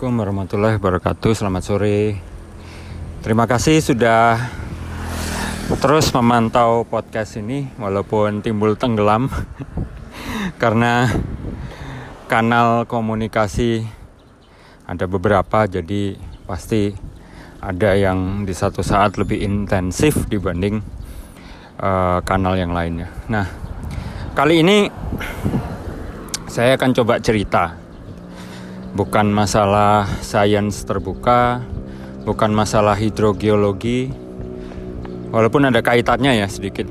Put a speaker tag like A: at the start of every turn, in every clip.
A: Assalamualaikum warahmatullahi wabarakatuh. Selamat sore. Terima kasih sudah terus memantau podcast ini walaupun timbul tenggelam karena kanal komunikasi ada beberapa jadi pasti ada yang di satu saat lebih intensif dibanding uh, kanal yang lainnya. Nah, kali ini saya akan coba cerita bukan masalah sains terbuka, bukan masalah hidrogeologi, walaupun ada kaitannya ya sedikit.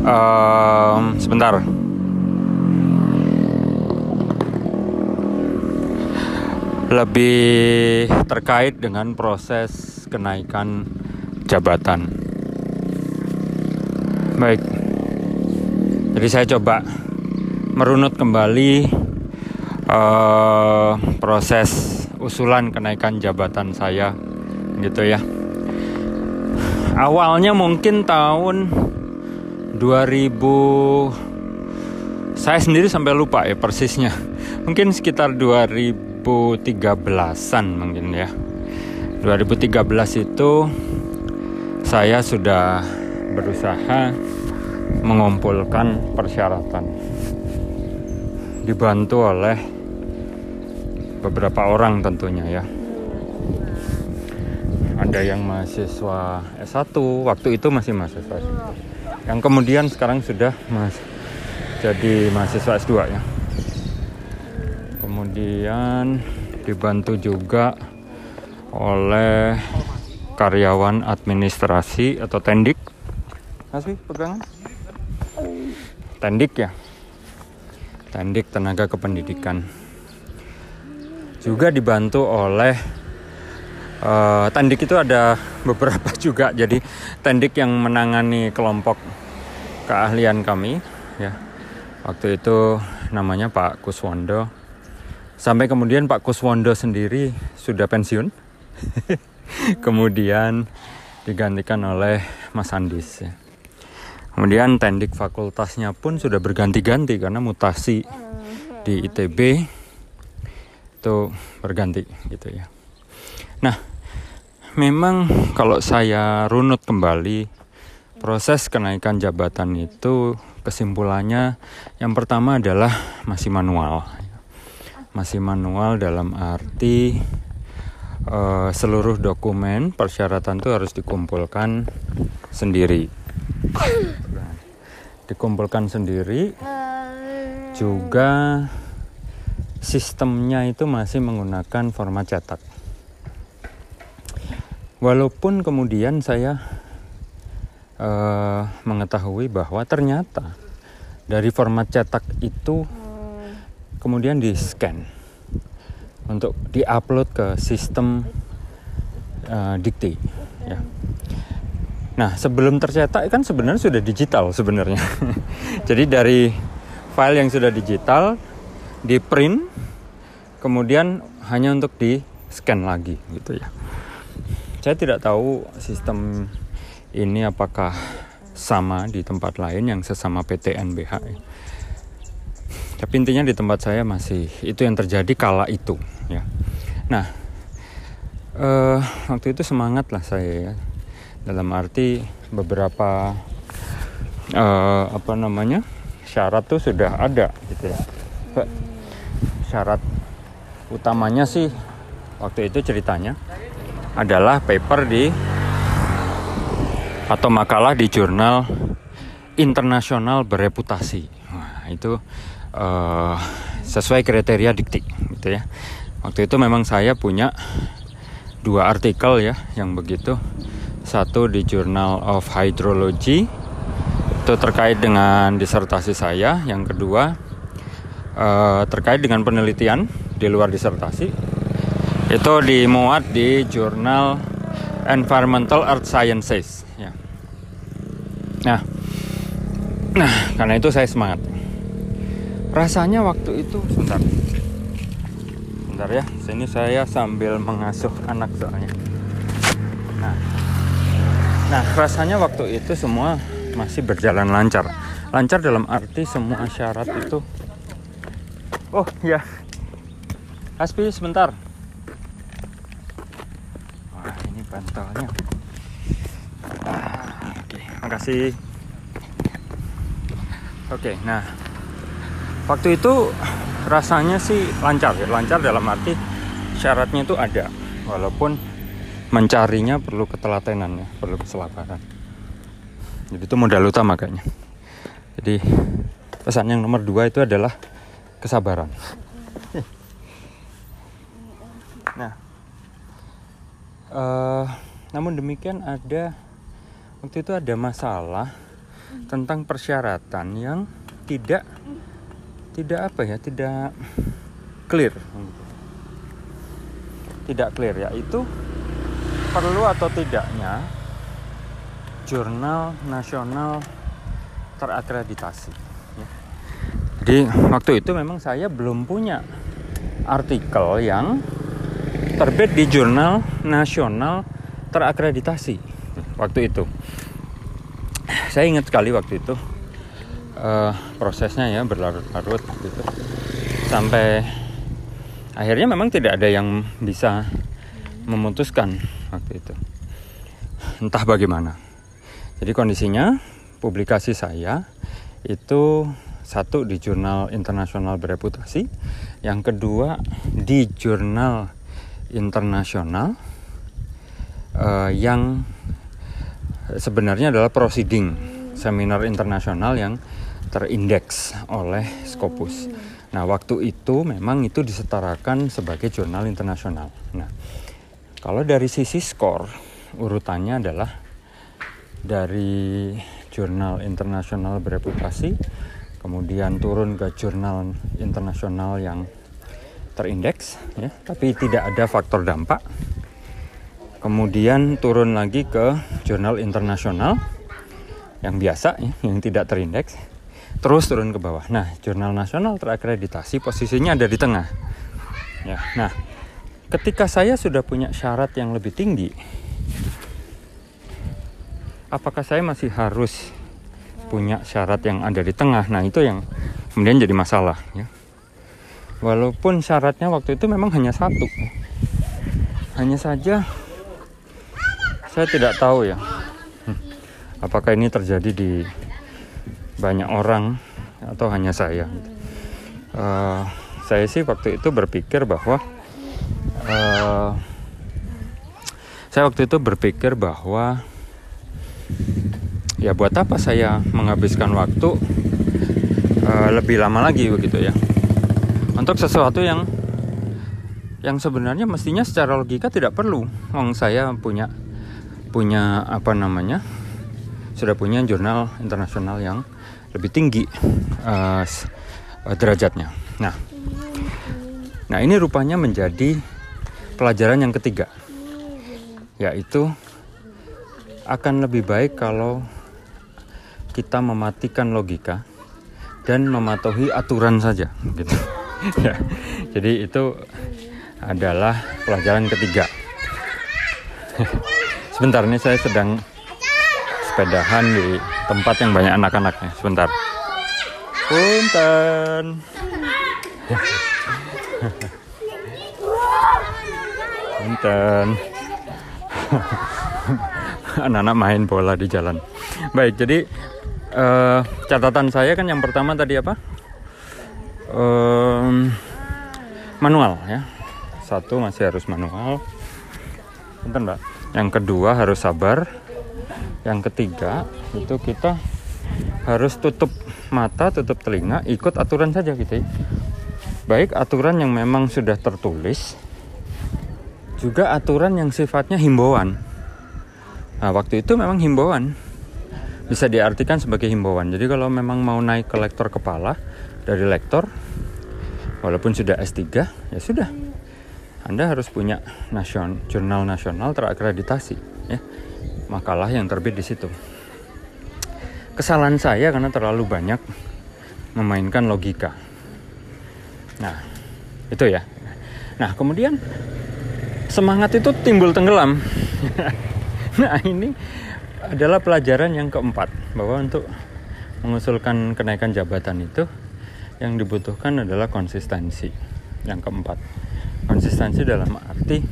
A: Um, sebentar. Lebih terkait dengan proses kenaikan jabatan. Baik. Jadi saya coba merunut kembali uh, proses usulan kenaikan jabatan saya gitu ya. Awalnya mungkin tahun 2000 saya sendiri sampai lupa ya persisnya. Mungkin sekitar 2013an mungkin ya. 2013 itu saya sudah berusaha mengumpulkan persyaratan. Dibantu oleh beberapa orang tentunya ya. Ada yang mahasiswa S1 waktu itu masih mahasiswa S1 yang kemudian sekarang sudah mas jadi mahasiswa S2 ya. Kemudian dibantu juga oleh karyawan administrasi atau tendik. Masih pegangan? Tendik ya. Tendik tenaga kependidikan juga dibantu oleh uh, tendik itu ada beberapa juga. Jadi tendik yang menangani kelompok keahlian kami ya. Waktu itu namanya Pak Kuswondo. Sampai kemudian Pak Kuswondo sendiri sudah pensiun. Kemudian digantikan oleh Mas Andis ya. kemudian tendik fakultasnya pun sudah berganti-ganti karena mutasi di ITB itu berganti gitu ya. Nah, memang kalau saya runut kembali proses kenaikan jabatan itu kesimpulannya yang pertama adalah masih manual. Masih manual dalam arti uh, seluruh dokumen persyaratan itu harus dikumpulkan sendiri. Dikumpulkan sendiri juga sistemnya itu masih menggunakan format cetak. Walaupun kemudian saya uh, mengetahui bahwa ternyata dari format cetak itu kemudian di scan untuk diupload ke sistem uh, dikti. Ya. Nah sebelum tercetak kan sebenarnya sudah digital sebenarnya. Jadi dari file yang sudah digital di print kemudian hanya untuk di scan lagi gitu ya. Saya tidak tahu sistem ini apakah sama di tempat lain yang sesama PT NBH tapi intinya di tempat saya masih itu yang terjadi kala itu ya. Nah uh, waktu itu semangat lah saya ya. Dalam arti beberapa uh, apa namanya syarat tuh sudah ada gitu ya syarat utamanya sih waktu itu ceritanya adalah paper di atau makalah di jurnal internasional bereputasi. Nah, itu uh, sesuai kriteria dikti gitu ya. Waktu itu memang saya punya dua artikel ya yang begitu. Satu di Journal of Hydrology itu terkait dengan disertasi saya, yang kedua uh, terkait dengan penelitian di luar disertasi itu dimuat di jurnal Environmental Earth Sciences ya. Nah, nah karena itu saya semangat. Rasanya waktu itu sebentar, sebentar ya. Sini saya sambil mengasuh anak soalnya. Nah, nah rasanya waktu itu semua masih berjalan lancar. Lancar dalam arti semua syarat itu Oh ya. Hasbi sebentar. Wah ini bantalnya. Ah, Oke, makasih. Oke, nah waktu itu rasanya sih lancar ya, lancar dalam arti syaratnya itu ada, walaupun mencarinya perlu ketelatenan ya, perlu kesabaran. Jadi itu modal utama kayaknya. Jadi pesan yang nomor dua itu adalah kesabaran. Nah, eh, namun demikian ada waktu itu ada masalah tentang persyaratan yang tidak tidak apa ya tidak clear tidak clear yaitu perlu atau tidaknya jurnal nasional terakreditasi ya. Jadi waktu itu memang saya belum punya artikel yang terbit di jurnal nasional terakreditasi waktu itu. Saya ingat sekali waktu itu uh, prosesnya ya berlarut-larut gitu sampai akhirnya memang tidak ada yang bisa memutuskan waktu itu. Entah bagaimana. Jadi kondisinya publikasi saya itu satu di jurnal internasional bereputasi yang kedua di jurnal internasional uh, yang sebenarnya adalah proceeding seminar internasional yang terindeks oleh Scopus. Nah, waktu itu memang itu disetarakan sebagai jurnal internasional. Nah, kalau dari sisi skor, urutannya adalah dari jurnal internasional bereputasi, kemudian turun ke jurnal internasional yang terindeks ya. Tapi tidak ada faktor dampak. Kemudian turun lagi ke jurnal internasional yang biasa ya, yang tidak terindeks. Terus turun ke bawah. Nah jurnal nasional terakreditasi posisinya ada di tengah. Ya nah ketika saya sudah punya syarat yang lebih tinggi apakah saya masih harus punya syarat yang ada di tengah. Nah itu yang kemudian jadi masalah ya. Walaupun syaratnya waktu itu memang hanya satu. Hanya saja saya tidak tahu ya. Hmm, apakah ini terjadi di banyak orang atau hanya saya? Uh, saya sih waktu itu berpikir bahwa uh, saya waktu itu berpikir bahwa ya buat apa saya menghabiskan waktu uh, lebih lama lagi begitu ya untuk sesuatu yang yang sebenarnya mestinya secara logika tidak perlu. Wong saya punya punya apa namanya sudah punya jurnal internasional yang lebih tinggi uh, derajatnya. Nah, nah ini rupanya menjadi pelajaran yang ketiga, yaitu akan lebih baik kalau kita mematikan logika dan mematuhi aturan saja, gitu. ya, jadi itu adalah pelajaran ketiga. Sebentar ini saya sedang sepedahan di tempat yang banyak anak-anaknya. Sebentar. Punten. Punten. Anak-anak main bola di jalan. Baik, jadi uh, catatan saya kan yang pertama tadi apa? um, manual ya. Satu masih harus manual. Bentar mbak. Yang kedua harus sabar. Yang ketiga itu kita harus tutup mata tutup telinga ikut aturan saja gitu ya. Baik aturan yang memang sudah tertulis juga aturan yang sifatnya himbauan. Nah waktu itu memang himbauan bisa diartikan sebagai himbauan. Jadi kalau memang mau naik ke lektor kepala dari lektor walaupun sudah S3 ya sudah. Anda harus punya nasion, jurnal nasional terakreditasi ya. Makalah yang terbit di situ. Kesalahan saya karena terlalu banyak memainkan logika. Nah itu ya. Nah kemudian semangat itu timbul tenggelam. Nah ini adalah pelajaran yang keempat bahwa untuk mengusulkan kenaikan jabatan itu yang dibutuhkan adalah konsistensi. Yang keempat, konsistensi dalam arti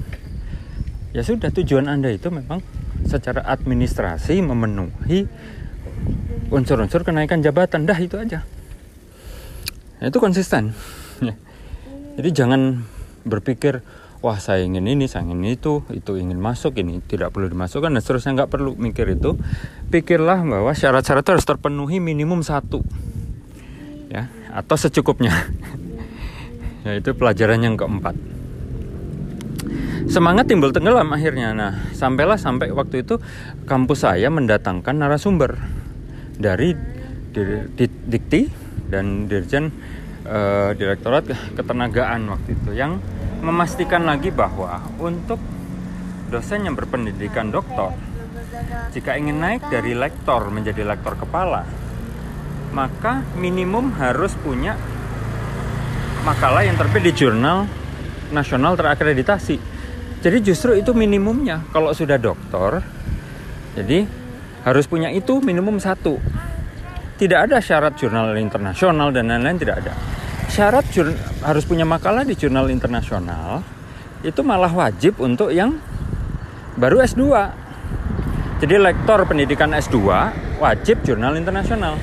A: ya sudah tujuan anda itu memang secara administrasi memenuhi unsur-unsur kenaikan jabatan dah itu aja itu konsisten ya. jadi jangan berpikir wah saya ingin ini saya ingin itu itu ingin masuk ini tidak perlu dimasukkan dan seterusnya nggak perlu mikir itu. Pikirlah bahwa syarat-syarat itu harus terpenuhi minimum satu ya atau secukupnya. Yaitu pelajaran yang keempat. Semangat timbul tenggelam akhirnya. Nah sampailah sampai waktu itu kampus saya mendatangkan narasumber dari Dikti dan Dirjen uh, Direktorat Ketenagaan waktu itu yang memastikan lagi bahwa untuk dosen yang berpendidikan doktor jika ingin naik dari lektor menjadi lektor kepala maka minimum harus punya makalah yang terbit di jurnal nasional terakreditasi. Jadi justru itu minimumnya. Kalau sudah doktor jadi harus punya itu minimum satu. Tidak ada syarat jurnal internasional dan lain-lain tidak ada syarat harus punya makalah di jurnal internasional itu malah wajib untuk yang baru S2 jadi lektor pendidikan S2 wajib jurnal internasional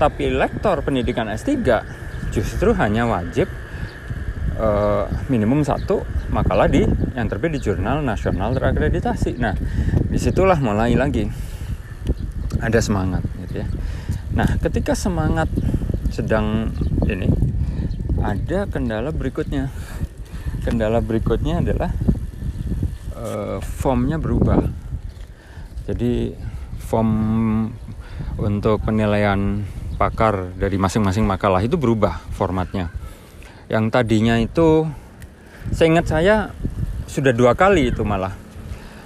A: tapi lektor pendidikan S3 justru hanya wajib uh, minimum satu makalah di yang terbit di jurnal nasional terakreditasi. Nah, di situlah mulai lagi ada semangat, gitu ya. Nah, ketika semangat sedang ini ada kendala berikutnya. Kendala berikutnya adalah uh, formnya berubah. Jadi form untuk penilaian pakar dari masing-masing makalah itu berubah formatnya yang tadinya itu saya ingat saya sudah dua kali itu malah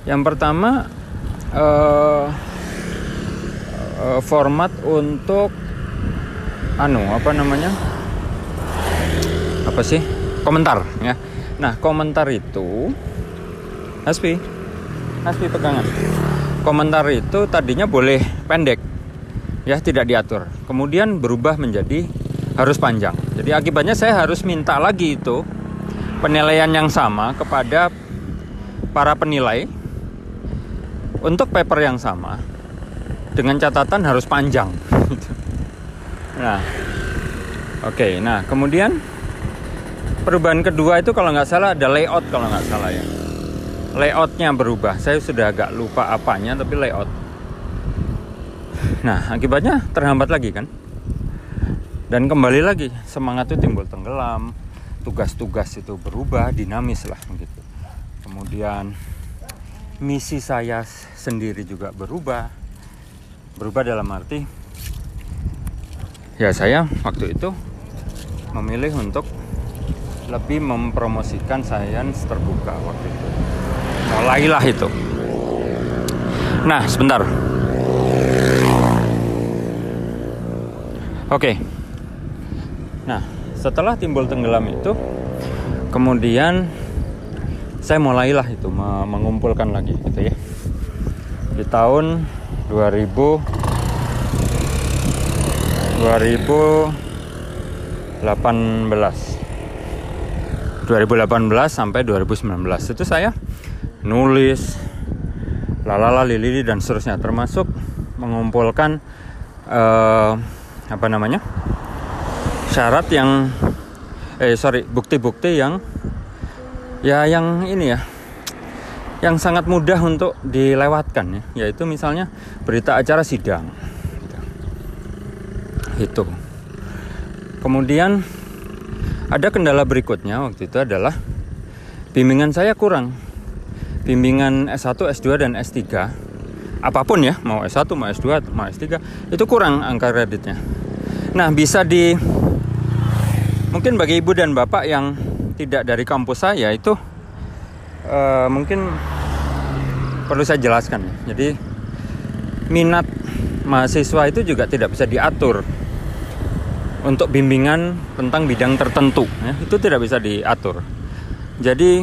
A: yang pertama uh, format untuk anu apa namanya apa sih komentar ya nah komentar itu Hasbi Hasbi pegangan komentar itu tadinya boleh pendek ya tidak diatur kemudian berubah menjadi harus panjang. Jadi akibatnya saya harus minta lagi itu penilaian yang sama kepada para penilai untuk paper yang sama dengan catatan harus panjang. nah, oke. Okay, nah kemudian perubahan kedua itu kalau nggak salah ada layout kalau nggak salah ya. Layoutnya berubah. Saya sudah agak lupa apanya tapi layout. Nah akibatnya terhambat lagi kan dan kembali lagi semangat itu timbul tenggelam tugas-tugas itu berubah dinamis lah gitu kemudian misi saya sendiri juga berubah berubah dalam arti ya saya waktu itu memilih untuk lebih mempromosikan sains terbuka waktu itu mulailah itu nah sebentar oke. Nah, setelah timbul tenggelam itu, kemudian saya mulailah itu mengumpulkan lagi gitu ya. Di tahun 2000 2018 2018 sampai 2019 itu saya nulis lalala lili dan seterusnya. Termasuk mengumpulkan uh, apa namanya syarat yang eh sorry bukti-bukti yang ya yang ini ya yang sangat mudah untuk dilewatkan ya. Yaitu misalnya berita acara sidang. Itu. Kemudian ada kendala berikutnya waktu itu adalah bimbingan saya kurang. Bimbingan S1, S2 dan S3 apa pun ya mau S1 mau S2 mau S3 itu kurang angka kreditnya nah bisa di mungkin bagi ibu dan bapak yang tidak dari kampus saya itu uh, mungkin perlu saya jelaskan. Jadi minat mahasiswa itu juga tidak bisa diatur untuk bimbingan tentang bidang tertentu ya, itu tidak bisa diatur. Jadi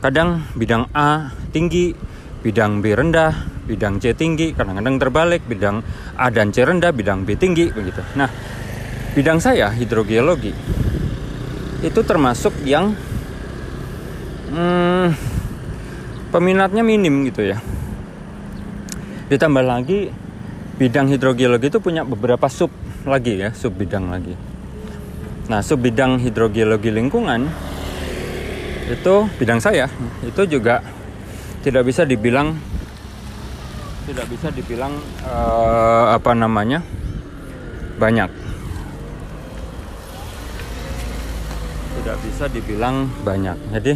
A: kadang bidang A tinggi bidang B rendah bidang C tinggi kadang-kadang terbalik bidang A dan C rendah bidang B tinggi begitu. Nah bidang saya hidrogeologi itu termasuk yang hmm, peminatnya minim gitu ya. Ditambah lagi bidang hidrogeologi itu punya beberapa sub lagi ya, sub bidang lagi. Nah, sub bidang hidrogeologi lingkungan itu bidang saya, itu juga tidak bisa dibilang tidak bisa dibilang uh, apa namanya banyak. Tidak bisa dibilang banyak. Jadi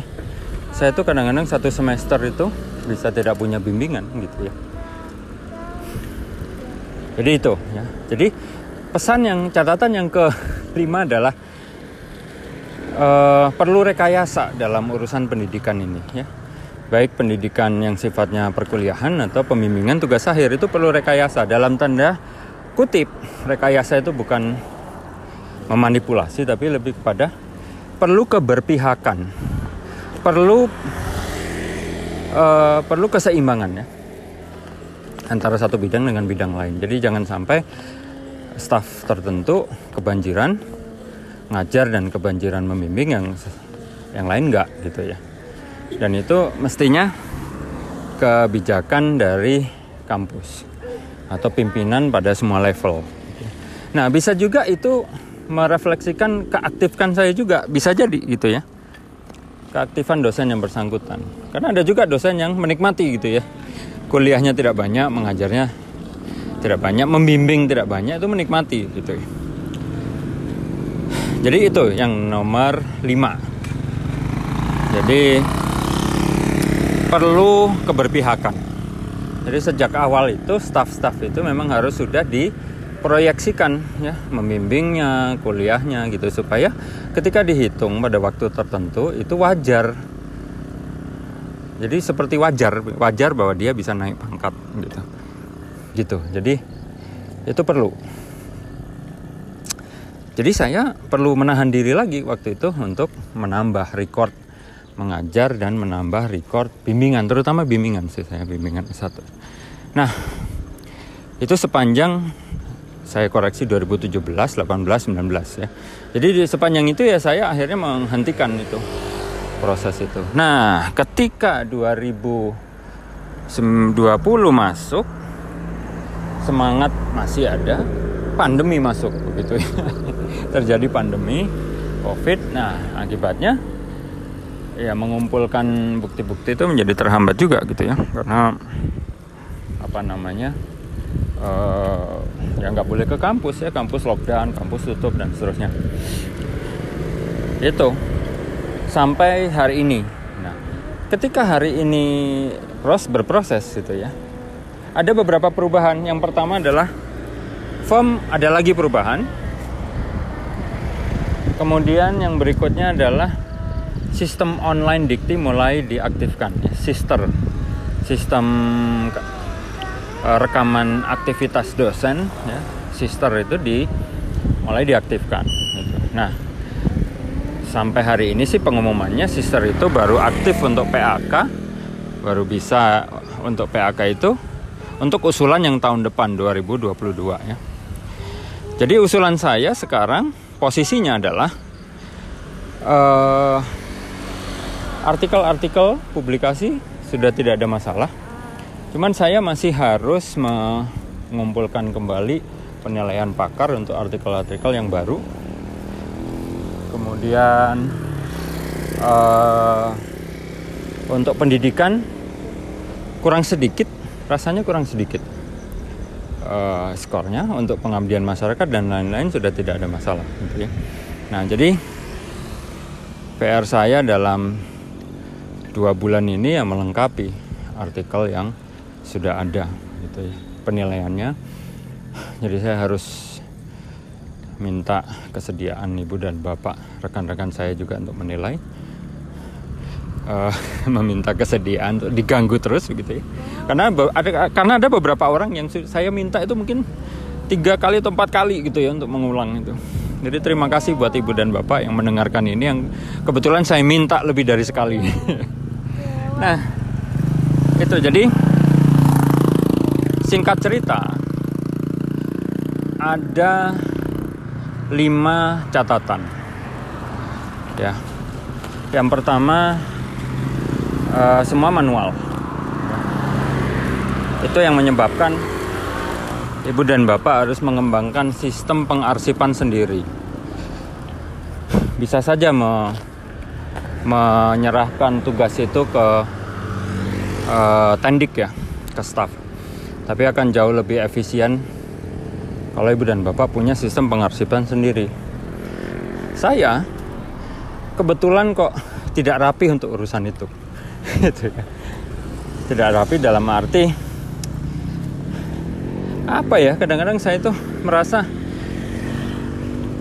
A: saya itu kadang-kadang satu semester itu bisa tidak punya bimbingan gitu ya. Jadi itu ya. Jadi pesan yang catatan yang kelima adalah uh, perlu rekayasa dalam urusan pendidikan ini ya. Baik pendidikan yang sifatnya perkuliahan atau pembimbingan tugas akhir itu perlu rekayasa. Dalam tanda kutip rekayasa itu bukan memanipulasi tapi lebih kepada perlu keberpihakan. Perlu uh, perlu keseimbangan ya antara satu bidang dengan bidang lain. Jadi jangan sampai staf tertentu kebanjiran ngajar dan kebanjiran membimbing yang yang lain enggak gitu ya dan itu mestinya kebijakan dari kampus atau pimpinan pada semua level. Nah, bisa juga itu merefleksikan keaktifkan saya juga bisa jadi gitu ya. Keaktifan dosen yang bersangkutan. Karena ada juga dosen yang menikmati gitu ya. Kuliahnya tidak banyak, mengajarnya tidak banyak, membimbing tidak banyak itu menikmati gitu. Jadi itu yang nomor 5. Jadi perlu keberpihakan. Jadi sejak awal itu staff-staff itu memang harus sudah diproyeksikan ya, membimbingnya, kuliahnya gitu supaya ketika dihitung pada waktu tertentu itu wajar. Jadi seperti wajar, wajar bahwa dia bisa naik pangkat gitu. Gitu. Jadi itu perlu. Jadi saya perlu menahan diri lagi waktu itu untuk menambah record mengajar dan menambah record bimbingan, terutama bimbingan sih saya bimbingan satu. Nah, itu sepanjang saya koreksi 2017, 18, 19 ya. Jadi di sepanjang itu ya saya akhirnya menghentikan itu proses itu. Nah, ketika 2020 masuk semangat masih ada, pandemi masuk begitu ya. Terjadi pandemi Covid. Nah, akibatnya ya mengumpulkan bukti-bukti itu menjadi terhambat juga gitu ya. Karena apa namanya uh, ya nggak boleh ke kampus ya. Kampus lockdown kampus tutup dan seterusnya. Itu. Sampai hari ini. Nah ketika hari ini Ros berproses gitu ya ada beberapa perubahan. Yang pertama adalah form ada lagi perubahan. Kemudian yang berikutnya adalah sistem online dikti mulai diaktifkan. Sister sistem uh, rekaman aktivitas dosen ya sister itu di mulai diaktifkan. Nah sampai hari ini sih pengumumannya sister itu baru aktif untuk PAK baru bisa untuk PAK itu untuk usulan yang tahun depan 2022 ya jadi usulan saya sekarang posisinya adalah uh, artikel-artikel publikasi sudah tidak ada masalah. Cuman saya masih harus mengumpulkan kembali penilaian pakar untuk artikel-artikel yang baru. Kemudian uh, untuk pendidikan kurang sedikit, rasanya kurang sedikit uh, skornya untuk pengabdian masyarakat dan lain-lain sudah tidak ada masalah. Gitu ya. Nah jadi PR saya dalam dua bulan ini yang melengkapi artikel yang sudah ada gitu ya penilaiannya jadi saya harus minta kesediaan ibu dan bapak rekan-rekan saya juga untuk menilai uh, meminta kesediaan diganggu terus begitu ya. Karena ada karena ada beberapa orang yang saya minta itu mungkin tiga kali atau empat kali gitu ya untuk mengulang itu. Jadi terima kasih buat ibu dan bapak yang mendengarkan ini yang kebetulan saya minta lebih dari sekali. Nah, itu jadi singkat cerita. Ada lima catatan. Ya. Yang pertama uh, semua manual. Itu yang menyebabkan ibu dan bapak harus mengembangkan sistem pengarsipan sendiri. Bisa saja me menyerahkan tugas itu ke uh, tendik ya, ke staff. Tapi akan jauh lebih efisien kalau ibu dan bapak punya sistem pengarsipan sendiri. Saya kebetulan kok tidak rapi untuk urusan itu. Gitu ya. Tidak rapi dalam arti apa ya? Kadang-kadang saya itu merasa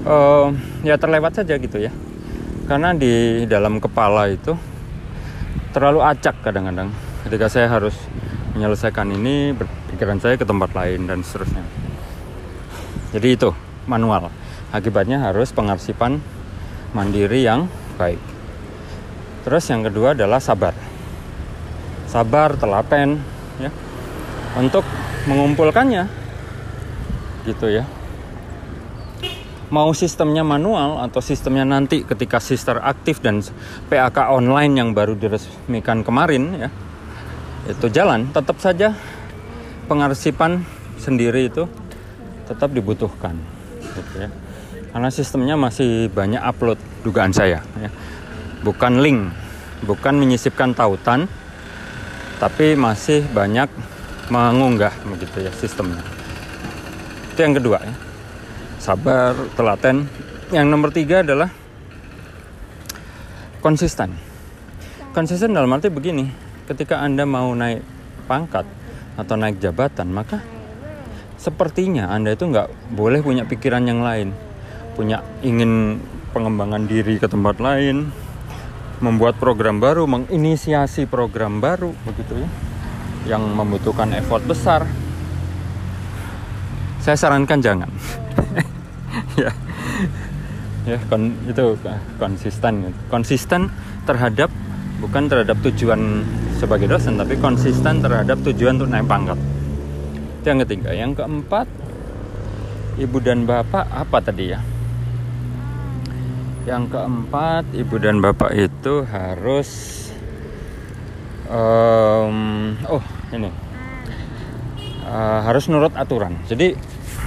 A: uh, ya terlewat saja gitu ya. Karena di dalam kepala itu terlalu acak kadang-kadang. Ketika saya harus menyelesaikan ini, pikiran saya ke tempat lain dan seterusnya. Jadi itu manual. Akibatnya harus pengarsipan mandiri yang baik. Terus yang kedua adalah sabar. Sabar, telaten ya. Untuk mengumpulkannya. Gitu ya. Mau sistemnya manual atau sistemnya nanti ketika sister aktif dan PAK online yang baru diresmikan kemarin ya. Itu jalan, tetap saja pengarsipan sendiri itu tetap dibutuhkan gitu ya. Karena sistemnya masih banyak upload dugaan saya ya bukan link, bukan menyisipkan tautan, tapi masih banyak mengunggah begitu ya sistemnya. Itu yang kedua ya. Sabar, telaten. Yang nomor tiga adalah konsisten. Konsisten dalam arti begini, ketika Anda mau naik pangkat atau naik jabatan, maka sepertinya Anda itu nggak boleh punya pikiran yang lain. Punya ingin pengembangan diri ke tempat lain, membuat program baru, menginisiasi program baru begitu ya. Yang membutuhkan effort besar. Saya sarankan jangan. ya. Ya, kon, itu konsisten konsisten terhadap bukan terhadap tujuan sebagai dosen tapi konsisten terhadap tujuan untuk naik pangkat. Itu yang ketiga. Yang keempat, ibu dan bapak apa tadi ya? Yang keempat, ibu dan bapak itu harus um, oh ini uh, harus nurut aturan. Jadi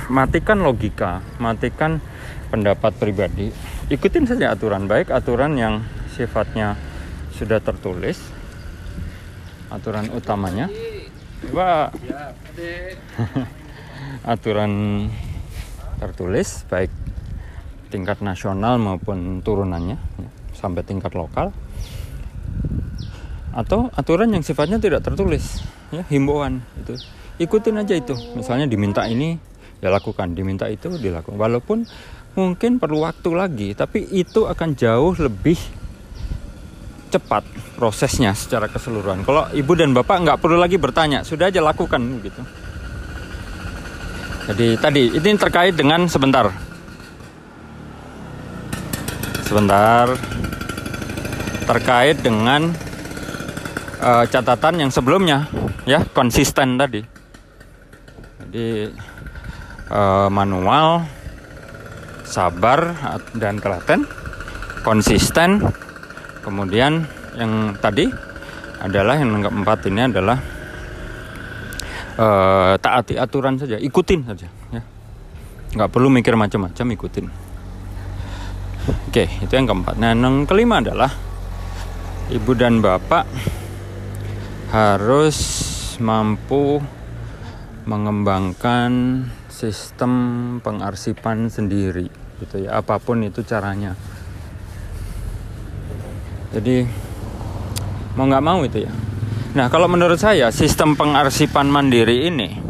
A: matikan logika, matikan pendapat pribadi, ikutin saja aturan baik aturan yang sifatnya sudah tertulis, aturan utamanya, Pak. aturan tertulis baik tingkat nasional maupun turunannya ya, sampai tingkat lokal. Atau aturan yang sifatnya tidak tertulis ya himbauan itu. Ikutin aja itu. Misalnya diminta ini ya lakukan. Diminta itu dilakukan. Walaupun mungkin perlu waktu lagi tapi itu akan jauh lebih cepat prosesnya secara keseluruhan. Kalau ibu dan bapak nggak perlu lagi bertanya sudah aja lakukan gitu. Jadi tadi ini terkait dengan sebentar sebentar. Terkait dengan uh, catatan yang sebelumnya ya konsisten tadi. Jadi uh, manual sabar dan telaten konsisten. Kemudian yang tadi adalah yang keempat ini adalah uh, taati aturan saja ikutin saja ya. Nggak perlu mikir macam-macam ikutin Oke, itu yang keempat. Nah, yang kelima adalah ibu dan bapak harus mampu mengembangkan sistem pengarsipan sendiri, gitu ya. Apa pun itu caranya. Jadi mau nggak mau itu ya. Nah, kalau menurut saya sistem pengarsipan mandiri ini,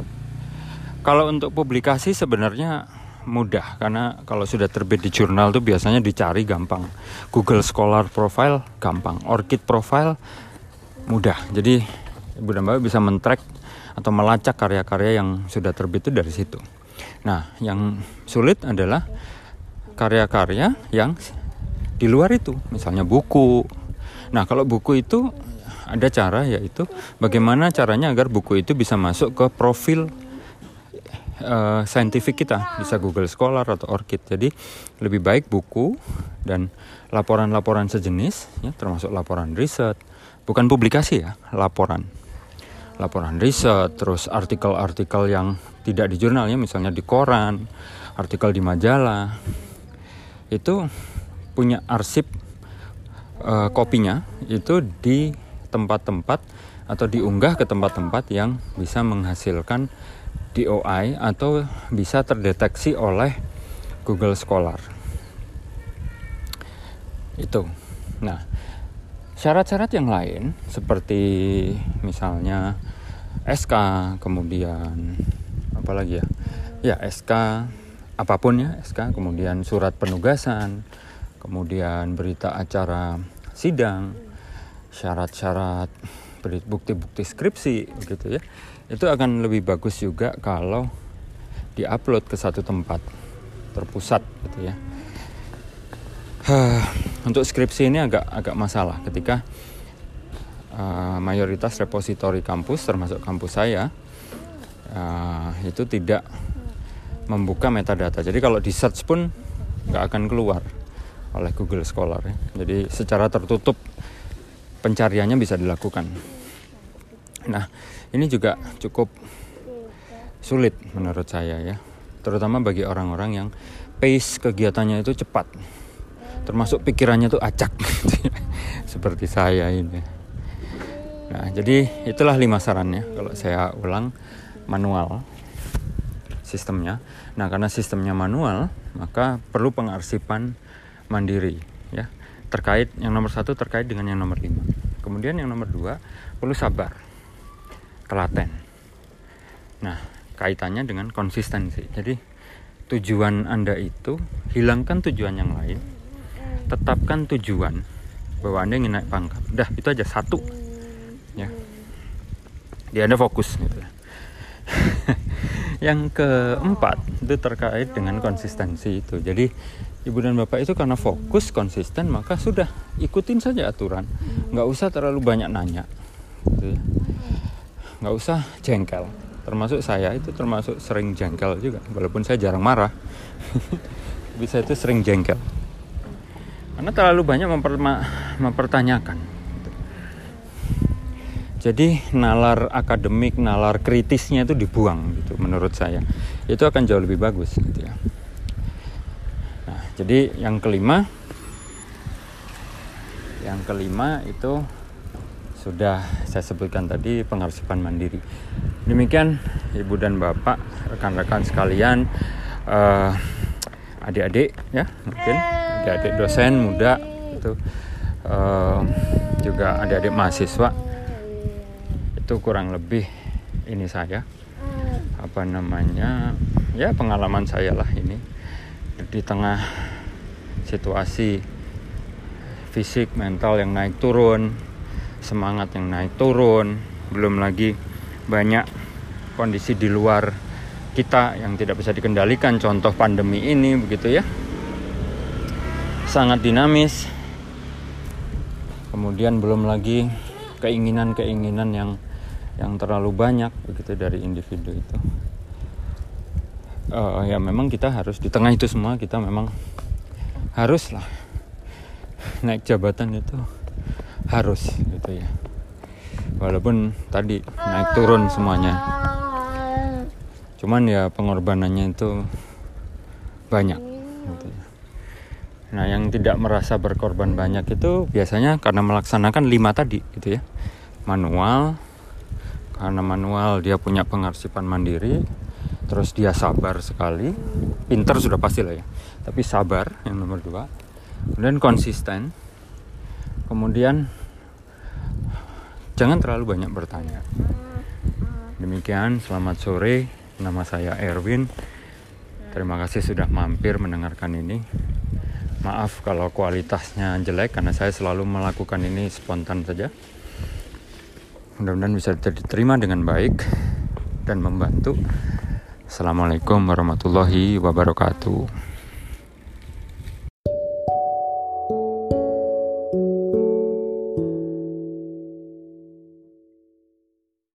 A: kalau untuk publikasi sebenarnya mudah karena kalau sudah terbit di jurnal tuh biasanya dicari gampang. Google Scholar Profile gampang, Orchid Profile mudah. Jadi Ibu dan Bapak bisa men-track atau melacak karya-karya yang sudah terbit itu dari situ. Nah, yang sulit adalah karya-karya yang di luar itu, misalnya buku. Nah, kalau buku itu ada cara yaitu bagaimana caranya agar buku itu bisa masuk ke profil uh, saintifik kita. Bisa Google Scholar atau Orchid. Jadi lebih baik buku dan laporan-laporan sejenis ya termasuk laporan riset. Bukan publikasi ya laporan. Laporan riset terus artikel-artikel yang tidak di jurnalnya misalnya di koran artikel di majalah. Itu punya arsip uh, kopinya itu di tempat-tempat atau diunggah ke tempat-tempat yang bisa menghasilkan DOI atau bisa terdeteksi oleh Google Scholar. Itu. Nah, syarat-syarat yang lain seperti misalnya SK, kemudian apa lagi ya? Ya, SK apa pun ya, SK, kemudian surat penugasan, kemudian berita acara sidang, syarat-syarat bukti-bukti skripsi gitu ya itu akan lebih bagus juga kalau diupload ke satu tempat terpusat gitu ya. Untuk skripsi ini agak agak masalah ketika uh, mayoritas repositori kampus termasuk kampus saya uh, itu tidak membuka metadata. Jadi kalau di search pun nggak akan keluar oleh Google Scholar ya. jadi secara tertutup pencariannya bisa dilakukan. Nah, ini juga cukup sulit menurut saya ya. Terutama bagi orang-orang yang pace kegiatannya itu cepat. Termasuk pikirannya itu acak. Seperti saya ini. Nah, jadi itulah lima sarannya kalau saya ulang manual sistemnya. Nah, karena sistemnya manual, maka perlu pengarsipan mandiri ya. Terkait yang nomor satu terkait dengan yang nomor lima. Kemudian yang nomor dua perlu sabar telaten. Nah, kaitannya dengan konsistensi. Jadi, tujuan Anda itu hilangkan tujuan yang lain, tetapkan tujuan bahwa Anda ingin naik pangkat. Udah, itu aja satu. Ya. Di Anda fokus gitu. yang keempat itu terkait dengan konsistensi itu. Jadi ibu dan bapak itu karena fokus konsisten maka sudah ikutin saja aturan, nggak usah terlalu banyak nanya. Gitu ya nggak usah jengkel. Termasuk saya itu termasuk sering jengkel juga walaupun saya jarang marah. Bisa itu sering jengkel. Karena terlalu banyak mempertanyakan. Jadi nalar akademik nalar kritisnya itu dibuang gitu menurut saya. Itu akan jauh lebih bagus gitu ya. Nah jadi yang kelima yang kelima itu sudah saya sebutkan tadi pengarsipan mandiri. Demikian ibu dan bapak, rekan-rekan sekalian, uh, adik-adik ya mungkin. Adik-adik dosen muda itu uh, juga adik-adik mahasiswa. Itu kurang lebih ini saya. Apa namanya? Ya pengalaman saya lah ini. Di tengah situasi fisik mental yang naik turun semangat yang naik turun. Belum lagi banyak kondisi di luar kita yang tidak bisa dikendalikan. Contoh pandemi ini begitu ya. Sangat dinamis. Kemudian belum lagi keinginan-keinginan yang yang terlalu banyak begitu dari individu itu. Uh, ya memang kita harus di tengah itu semua kita memang haruslah naik jabatan itu harus gitu ya. Walaupun tadi naik turun semuanya. Cuman ya pengorbanannya itu banyak gitu ya. nah yang tidak merasa berkorban banyak itu biasanya karena melaksanakan lima tadi gitu ya. Manual karena manual dia punya pengarsipan mandiri terus dia sabar sekali. Pinter sudah pasti lah ya. Tapi sabar yang nomor dua. Kemudian konsisten kemudian jangan terlalu banyak bertanya. Demikian selamat sore. Nama saya Erwin. Terima kasih sudah mampir mendengarkan ini. Maaf kalau kualitasnya jelek karena saya selalu melakukan ini spontan saja. Mudah-mudahan bisa diterima dengan baik dan membantu. Assalamualaikum warahmatullahi wabarakatuh